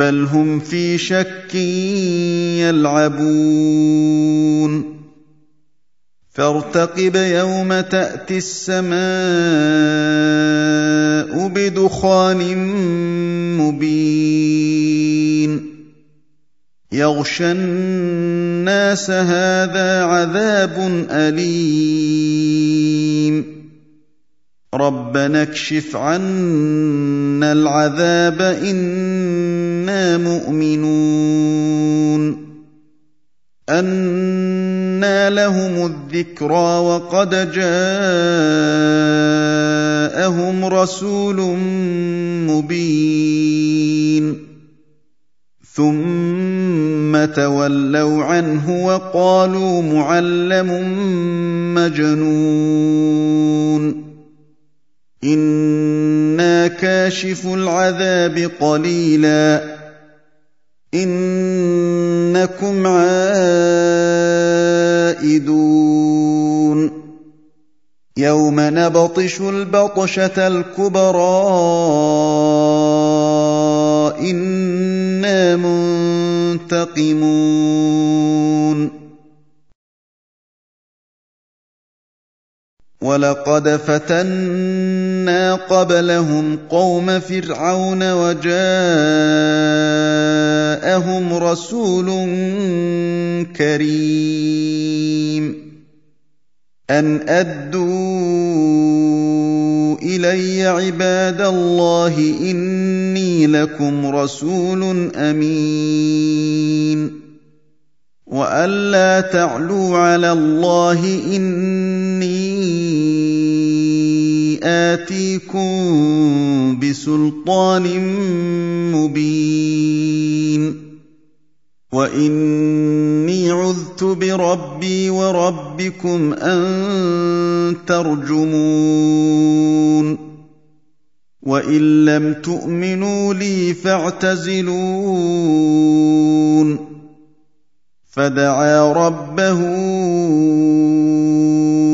بل هم في شك يلعبون فارتقب يوم تاتي السماء بدخان مبين يغشى الناس هذا عذاب اليم ربنا اكشف عنا العذاب إنا مؤمنون. انى لهم الذكرى وقد جاءهم رسول مبين. ثم تولوا عنه وقالوا معلم مجنون. أنا كاشف العذاب قليلا انكم عائدون يوم نبطش البطشه الكبرى ولقد فتنا قبلهم قوم فرعون وجاءهم رسول كريم ان ادوا الي عباد الله اني لكم رسول امين والا تعلوا على الله اني آتيكم بسلطان مبين. وإني عذت بربي وربكم أن ترجمون. وإن لم تؤمنوا لي فاعتزلون. فدعا ربه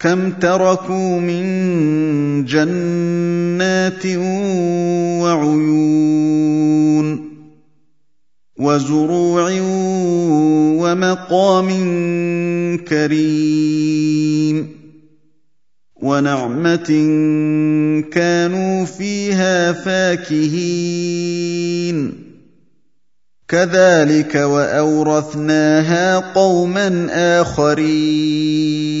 كم تركوا من جنات وعيون وزروع ومقام كريم ونعمة كانوا فيها فاكهين كذلك وأورثناها قوما آخرين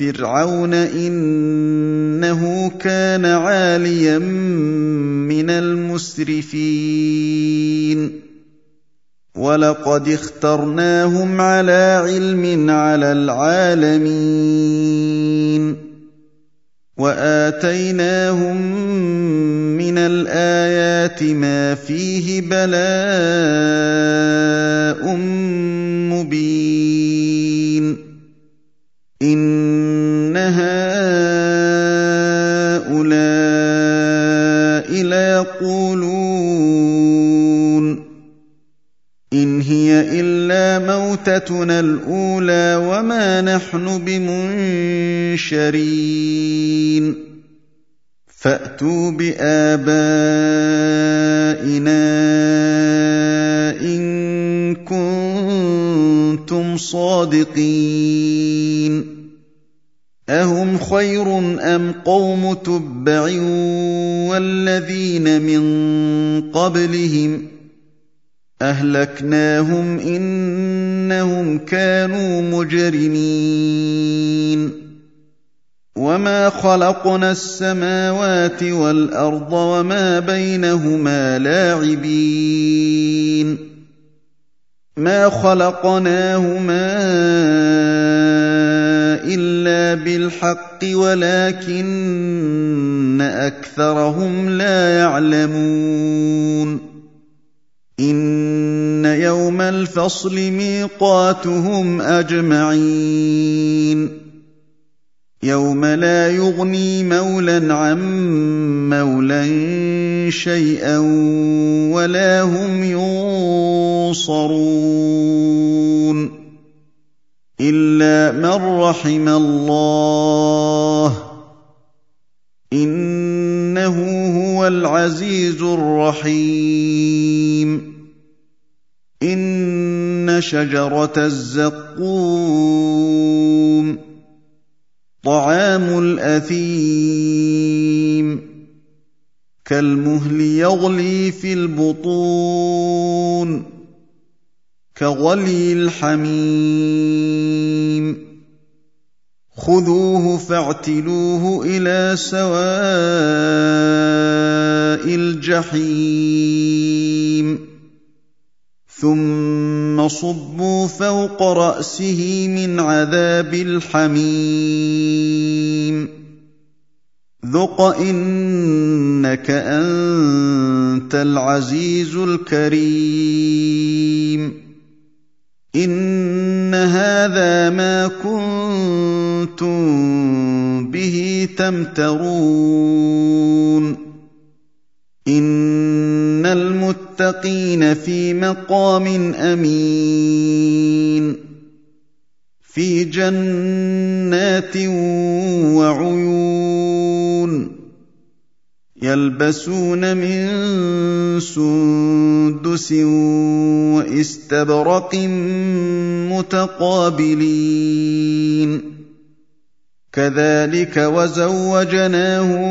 فرعون إنه كان عاليا من المسرفين. ولقد اخترناهم على علم على العالمين. وآتيناهم من الآيات ما فيه بلاء مبين. إن هؤلاء ليقولون إن هي إلا موتتنا الأولى وما نحن بمنشرين. فأتوا بآبائنا إن كنتم صادقين أهم خير أم قوم تبع والذين من قبلهم أهلكناهم إنهم كانوا مجرمين وما خلقنا السماوات والأرض وما بينهما لاعبين ما خلقناهما الا بالحق ولكن اكثرهم لا يعلمون ان يوم الفصل ميقاتهم اجمعين يوم لا يغني مولى عن مولى شيئا ولا هم ينصرون الا من رحم الله انه هو العزيز الرحيم ان شجره الزقوم طعام الأثيم. كالمهل يغلي في البطون. كغلي الحميم. خذوه فاعتلوه إلى سواء الجحيم. ثم صبوا فوق رأسه من عذاب الحميم. ذق انك انت العزيز الكريم. ان هذا ما كنتم به تمترون. ان المتقين في مقام أمين. في جنات وعيون يلبسون من سندس واستبرق متقابلين. كذلك وزوجناهم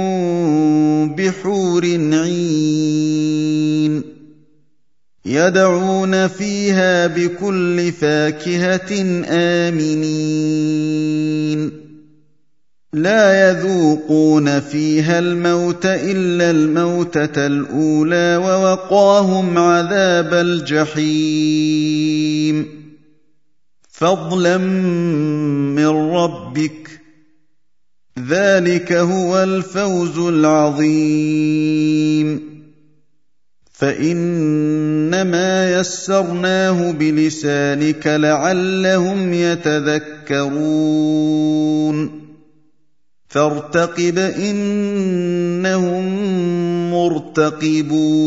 بحور عين. يدعون فيها بكل فاكهة آمنين. لا يذوقون فيها الموت إلا الموتة الأولى ووقاهم عذاب الجحيم. فضلا من ربك ذلك هو الفوز العظيم. فإنما يسرناه بلسانك لعلهم يتذكرون. فارتقب إنهم مرتقبون.